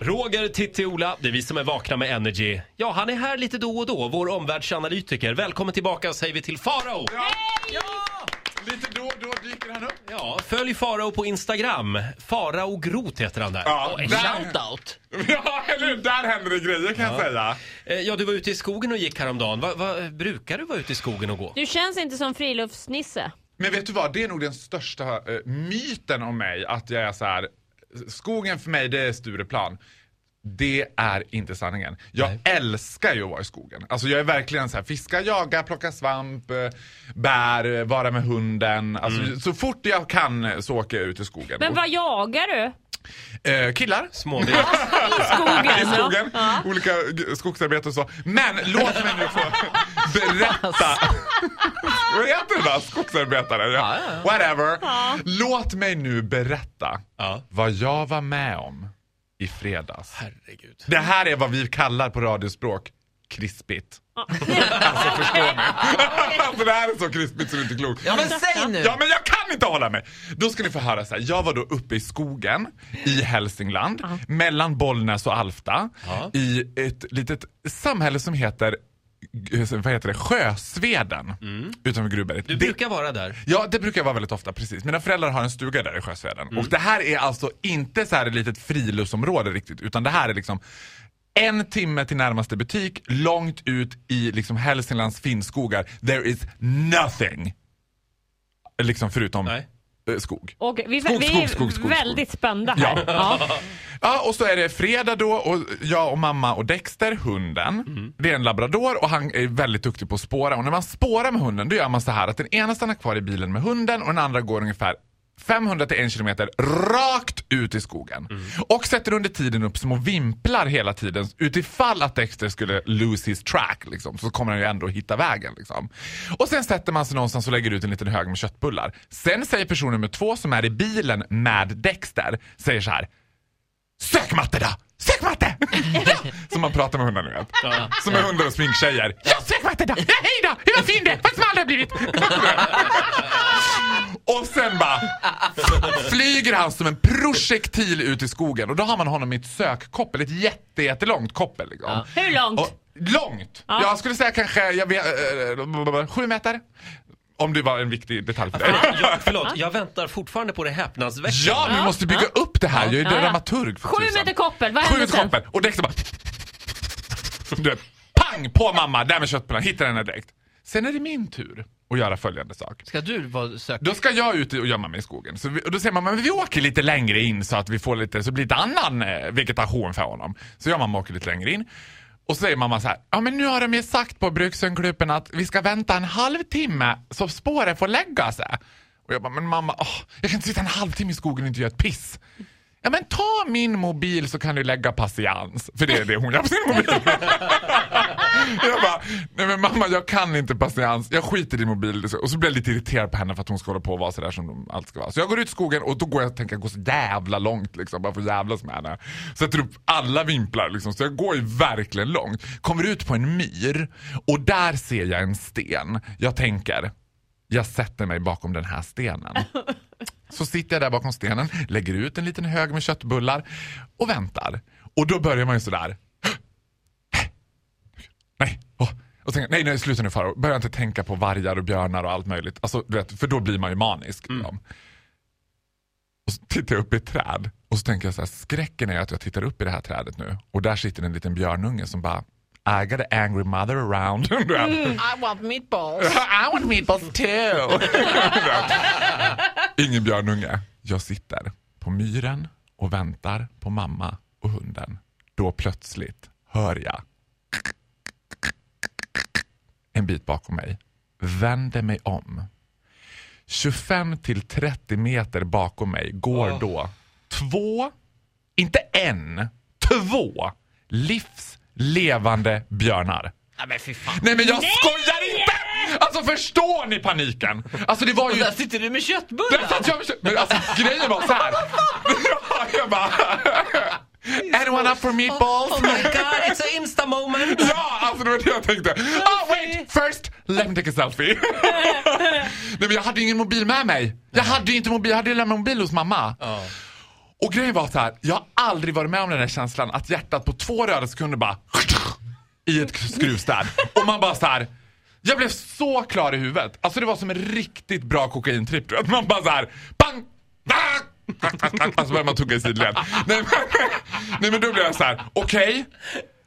Roger, Titti, Ola, det är vi som är vakna med Energy. Ja, han är här lite då och då, vår omvärldsanalytiker. Välkommen tillbaka säger vi till Farao! Ja! Lite då och då dyker han upp. Ja, följ Farao på Instagram. Farao Groth heter han där. Ja, Och en där- shoutout! Ja, eller hur? Där händer det grejer kan jag säga. Eh, Ja, du var ute i skogen och gick häromdagen. Va, va, brukar du vara ute i skogen och gå? Du känns inte som friluftsnisse. Men vet du vad, det är nog den största eh, myten om mig att jag är så här. skogen för mig det är Stureplan. Det är inte sanningen. Jag Nej. älskar ju att vara i skogen. Alltså jag är verkligen så här, fiska, jaga, plocka svamp, eh, bär, eh, vara med hunden. Alltså Mm. så fort jag kan så åker jag ut i skogen. Men vad jagar du? Eh, killar. Småvilt. I skogen. I skogen, Ja. olika g- skogsarbete och så. Men låt mig nu få berätta. Vad heter det då? Skogsarbetare? Ja. Whatever. Låt mig nu berätta Ja. vad jag var med om i fredags. Herregud. Det här är vad vi kallar på radiospråk krispigt. alltså förstår ni? alltså det här är så krispigt så det är inte klokt. Ja men säg nu! Ja men jag kan inte hålla mig! Då ska ni få höra så här. jag var då uppe i skogen i Hälsingland, mellan Bollnäs och Alfta, Ja. i ett litet samhälle som heter vad heter det? Sjösveden utanför Gruvberget. Du Det- brukar vara där. Ja, det brukar jag vara väldigt ofta, precis. Mina föräldrar har en stuga där i Sjösveden. Mm. Och det här är alltså inte så här ett litet friluftsområde riktigt, utan det här är liksom en timme till närmaste butik, långt ut i liksom Hälsinglands finnskogar. There is nothing. Liksom förutom Nej. eh, skog. Och vi, Skog, vi skog, är skog, skog, väldigt spända här. Ja. Ja. Ja, och så är det fredag då och jag och mamma och Dexter, hunden. Det är en labrador och han är väldigt duktig på att spåra. Och när man spårar med hunden då gör man så här att den ena stannar kvar i bilen med hunden och den andra går ungefär 500 till 1 kilometer rakt ut i skogen. Och sätter under tiden upp små vimplar hela tiden utifall att Dexter skulle lose his track liksom, så kommer han ju ändå hitta vägen. Liksom. Och sen sätter man sig någonstans och lägger ut en liten hög med köttbullar. Sen säger person nummer två som är i bilen med Dexter, säger så här Sök matte då! Sök matte! Som man pratar med hundar nu vet. Som är hundar och sminktjejer. Ja, sök matte då! Ja, hej då! Hur vad fin är! Vad smal du har blivit! och sen bara flyger han som en projektil ut i skogen och då har man honom i ett sökkoppel, ett jätte, jättelångt koppel. Liksom. Hur långt? Och, långt! Jag skulle säga kanske, jag vet, äh, sju meter. Om det var en viktig detalj för dig. Jag, förlåt, jag väntar fortfarande på det häpnadsväckande. Ja, vi måste bygga upp det här. Jag är Ja, ja. dramaturg för Sju tusan. meter koppel, vad Sju hände meter sen? koppel. Och Dexter bara... Du vet, pang på mamma, där med köttbullarna, hittar henne direkt. Sen är det min tur att göra följande sak. Ska du vara sök... Då ska jag ut och gömma mig i skogen. Så vi, och då säger mamma, men vi åker lite längre in så att vi får lite, så det blir lite annan eh, vegetation för honom. Så jag och mamma åker lite längre in. Och så säger mamma så här, ja men nu har de ju sagt på Brukshundklubben att vi ska vänta en halvtimme så spåret får lägga sig. Och jag bara, men mamma, åh, jag kan inte sitta en halvtimme i skogen och inte göra ett piss. Ja men ta min mobil så kan du lägga patiens. För det är det hon gör på sin mobil. jag bara, nej men mamma jag kan inte patiens. Jag skiter i mobil. Och så blir jag lite irriterad på henne för att hon ska hålla på och vara sådär som allt ska vara. Så jag går ut i skogen och då går jag och tänker gå så jävla långt liksom. Bara för att jävlas med henne. Sätter upp alla vimplar liksom. Så jag går ju verkligen långt. Kommer ut på en myr och där ser jag en sten. Jag tänker, jag sätter mig bakom den här stenen. Så sitter jag där bakom stenen, lägger ut en liten hög med köttbullar och väntar. Och då börjar man ju sådär. Nej, åh. Och tänker, nej, nej, sluta nu Faro. Börja inte tänka på vargar och björnar och allt möjligt. Alltså, du vet, för då blir man ju manisk. liksom. Och så tittar jag upp i ett träd och så tänker jag så här, skräcken är att jag tittar upp i det här trädet nu och där sitter en liten björnunge som bara I got an angry mother around. Vet. I want meatballs. I want meatballs too. Ingen björnunge. Jag sitter på myren och väntar på mamma och hunden. Då plötsligt hör jag en bit bakom mig. Vänder mig om. 25 till 30 meter bakom mig går då två, inte en, två livslevande björnar. Nej men fy fan. Nej men jag skojar inte! Alltså förstår ni paniken? Alltså det var Och ju... där sitter du med köttbullar. Där satt jag med kö- Men alltså grejen var så här. Ja, jag bara... Anyone up for meatballs? Oh my god, it's an insta moment! Ja, alltså det var det jag tänkte. Oh wait, first let me take a selfie. Nej men jag hade ju ingen mobil med mig. Jag hade ju inte mobil, jag hade lämnat mobil hos mamma. Och grejen var så här, jag har aldrig varit med om den här känslan att hjärtat på två röda sekunder bara i ett skruvstäd. Och man bara så här. Jag blev så klar i huvudet. Alltså det var som en riktigt bra kokaintripp. Man bara så här, pang! ah! Alltså börjar man tugga i sidled. Nej, men- nej men då blev jag så här, okej,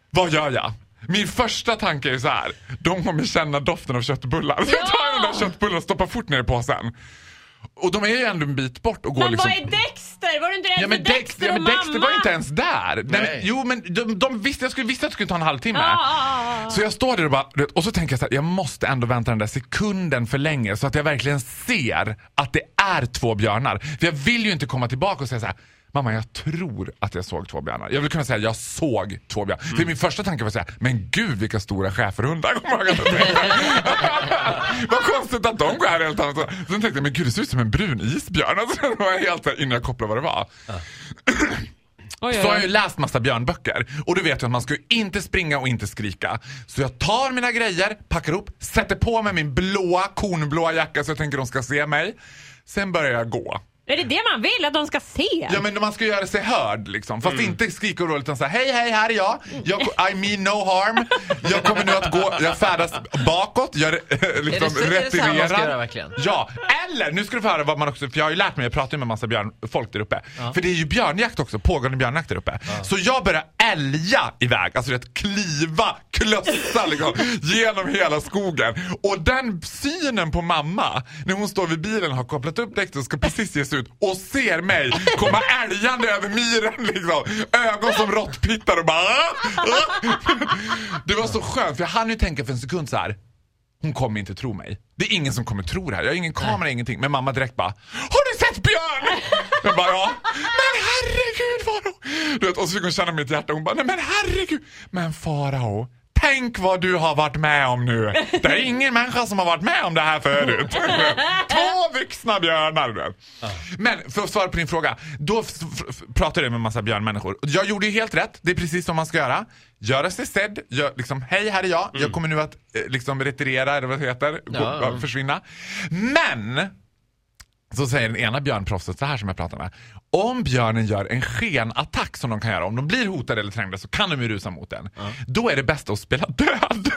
vad gör jag? Min första tanke är så här, de kommer känna doften av köttbullar. Så jag tar den där köttbullen och stoppar fort ner i påsen. Och de är ju ändå en bit bort och går Men liksom... vad är Dexter? Var du inte rädd Ja men, Dexter, Dexter ja, och men Dexter mamma? var inte ens där. Nej. men, Nej. jo men de, de visste, jag skulle, visste att det skulle ta en halvtimme. Ja, ja, ja. Så jag står där och bara, och så tänker jag så här, jag måste ändå vänta den där sekunden för länge så att jag verkligen ser att det är två björnar. För jag vill ju inte komma tillbaka och säga så här. Mamma, jag tror att jag såg två björnar. Jag vill kunna säga jag såg två björnar. För min första tanke var att säga, men gud vilka stora schäferhundar. Vad konstigt att de går här helt annat. Sen tänkte jag, men gud det ser ut som en brun isbjörn. Alltså, det var helt innan jag kopplade vad det var. Oj, Så oj, har jag ju läst massa björnböcker och du vet ju att man ska ju inte springa och inte skrika. Så jag tar mina grejer, packar upp, sätter på mig min blåa, kornblåa jacka så jag tänker de ska se mig. Sen börjar jag gå. Är det det man vill? Att de ska se? Ja men man ska göra sig hörd liksom. Fast inte skrika och utan säga hej hej här är jag. jag. I mean no harm. Jag kommer nu att gå, jag färdas bakåt, jag liksom Är det så- är det så här man ska retirerar. göra verkligen? Ja, eller nu ska du få höra vad man också, för jag har ju lärt mig, jag pratar ju med massa björn, folk där uppe. För det är ju björnjakt också, pågående björnjakt där uppe. Så jag börjar älga iväg, alltså det kliva, klössa liksom, genom hela skogen. Och den synen på mamma, när hon står vid bilen och har kopplat upp däcket och ska precis ge sig ut och ser mig komma älgande över myren liksom. Ögon som råttpittar och bara. Det var så skönt för jag hann ju tänka för en sekund så här. Hon kommer inte tro mig. Det är ingen som kommer tro det här. Jag har ingen kamera, ingenting. Men mamma direkt bara Har du sett Björn? Jag bara ja. Men herregud Farao. Du vet, och så fick hon känna mitt hjärta. Hon bara nej men herregud. Men Farao. Tänk vad du har varit med om nu. Det är ingen människa som har varit med om det här förut. Två vuxna björnar. Men för att svara på din fråga. Då pratade jag med en massa björnmänniskor. Jag gjorde ju helt rätt. Det är precis som man ska göra. Göra sig sedd. Gör, liksom, Hej, här är jag. Jag kommer nu att eh, liksom retirera, eller vad det heter. Gå. Försvinna. Men så säger den ena björnproffset så här som jag pratar med. Om björnen gör en skenattack som de kan göra, om de blir hotade eller trängda så kan de ju rusa mot den. Då är det bäst att spela död.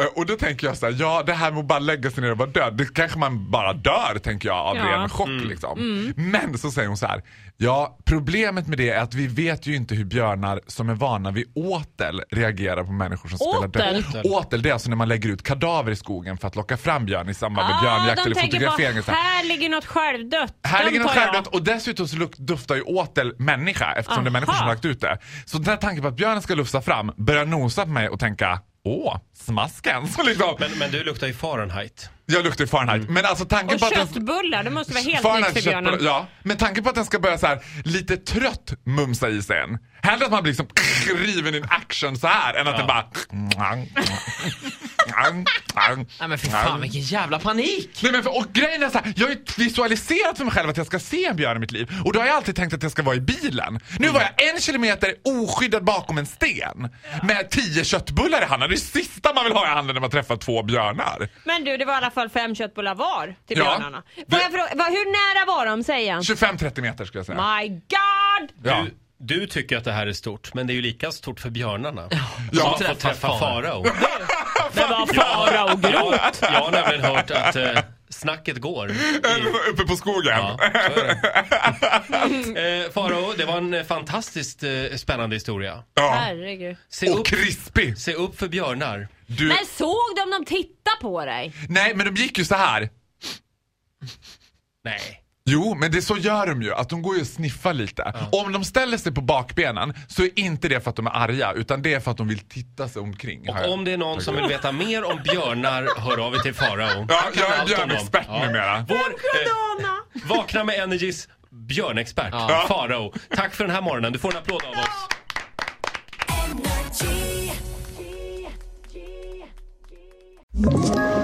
Eh, Och då tänker jag så här, ja det här med att bara lägga sig ner och vara död, det kanske man bara dör tänker jag av Ja. ren chock liksom. Men så säger hon så här, ja problemet med det är att vi vet ju inte hur björnar som är vana vid åtel reagerar på människor som spelar Åtel? död. Åtel det är alltså när man lägger ut kadaver i skogen för att locka fram björn i samband med Ah, björnjakt eller fotografering. och på, här. ligger något självdött. Här Den ligger något självdött och dessutom så doftar ju åtel människa eftersom det är människor som har Aha. lagt ut det. Så den här tanken på att björnen ska lufsa fram börjar nosa på mig och tänka Åh, smasken. Så liksom, Men, men du luktar ju Fahrenheit. jag luktar ju Fahrenheit. Men alltså tanken Och på att den- köttbullar, det måste vara helt Fahrenheit nytt för björnen. köttbullar, Ja, men tanken på att den ska börja så här lite trött mumsa i sig en. Hellre att man blir liksom riven in action så här än att den bara... Nej men fy fan vilken jävla panik! Nej, men för, och grejen är så här, jag har ju visualiserat för mig själv att jag ska se en björn i mitt liv. Och då har jag alltid tänkt att jag ska vara i bilen. Nu var jag en kilometer oskyddad bakom en sten. Med tio köttbullar i handen. Det är det sista man vill ha i handen när man träffar två björnar. Men du, det var i alla fall fem köttbullar var till Ja. björnarna. Får jag fråga, vad- hur nära var de, säger han? 25-30 meter skulle jag säga. My God! Ja. Du, du tycker att det här är stort, men det är ju lika stort för björnarna. Ja. Som får träffa farao. Var farao grot. Jag har nämligen hört att eh, snacket går. I, Uppe på skogen. ja. Eh, farao, det var en eh, fantastiskt eh, spännande historia. Ja. Herregud. Se Och upp, krispig. se upp för björnar. Du, Men såg de dem titta på dig? nej men de gick ju så här. Nej. Jo, men det så gör de ju. Att de går ju och sniffar lite. Om de ställer sig på bakbenen så är inte det för att de är arga utan det är för att de vill titta sig omkring. Och om det är någon som vill veta mer om björnar, hör av er till farao. Ja, jag är björnexpert numera. Vår, eh, Vakna med Energys björnexpert, Ja. Farao. Tack för den här morgonen. Du får en applåd av oss. Ett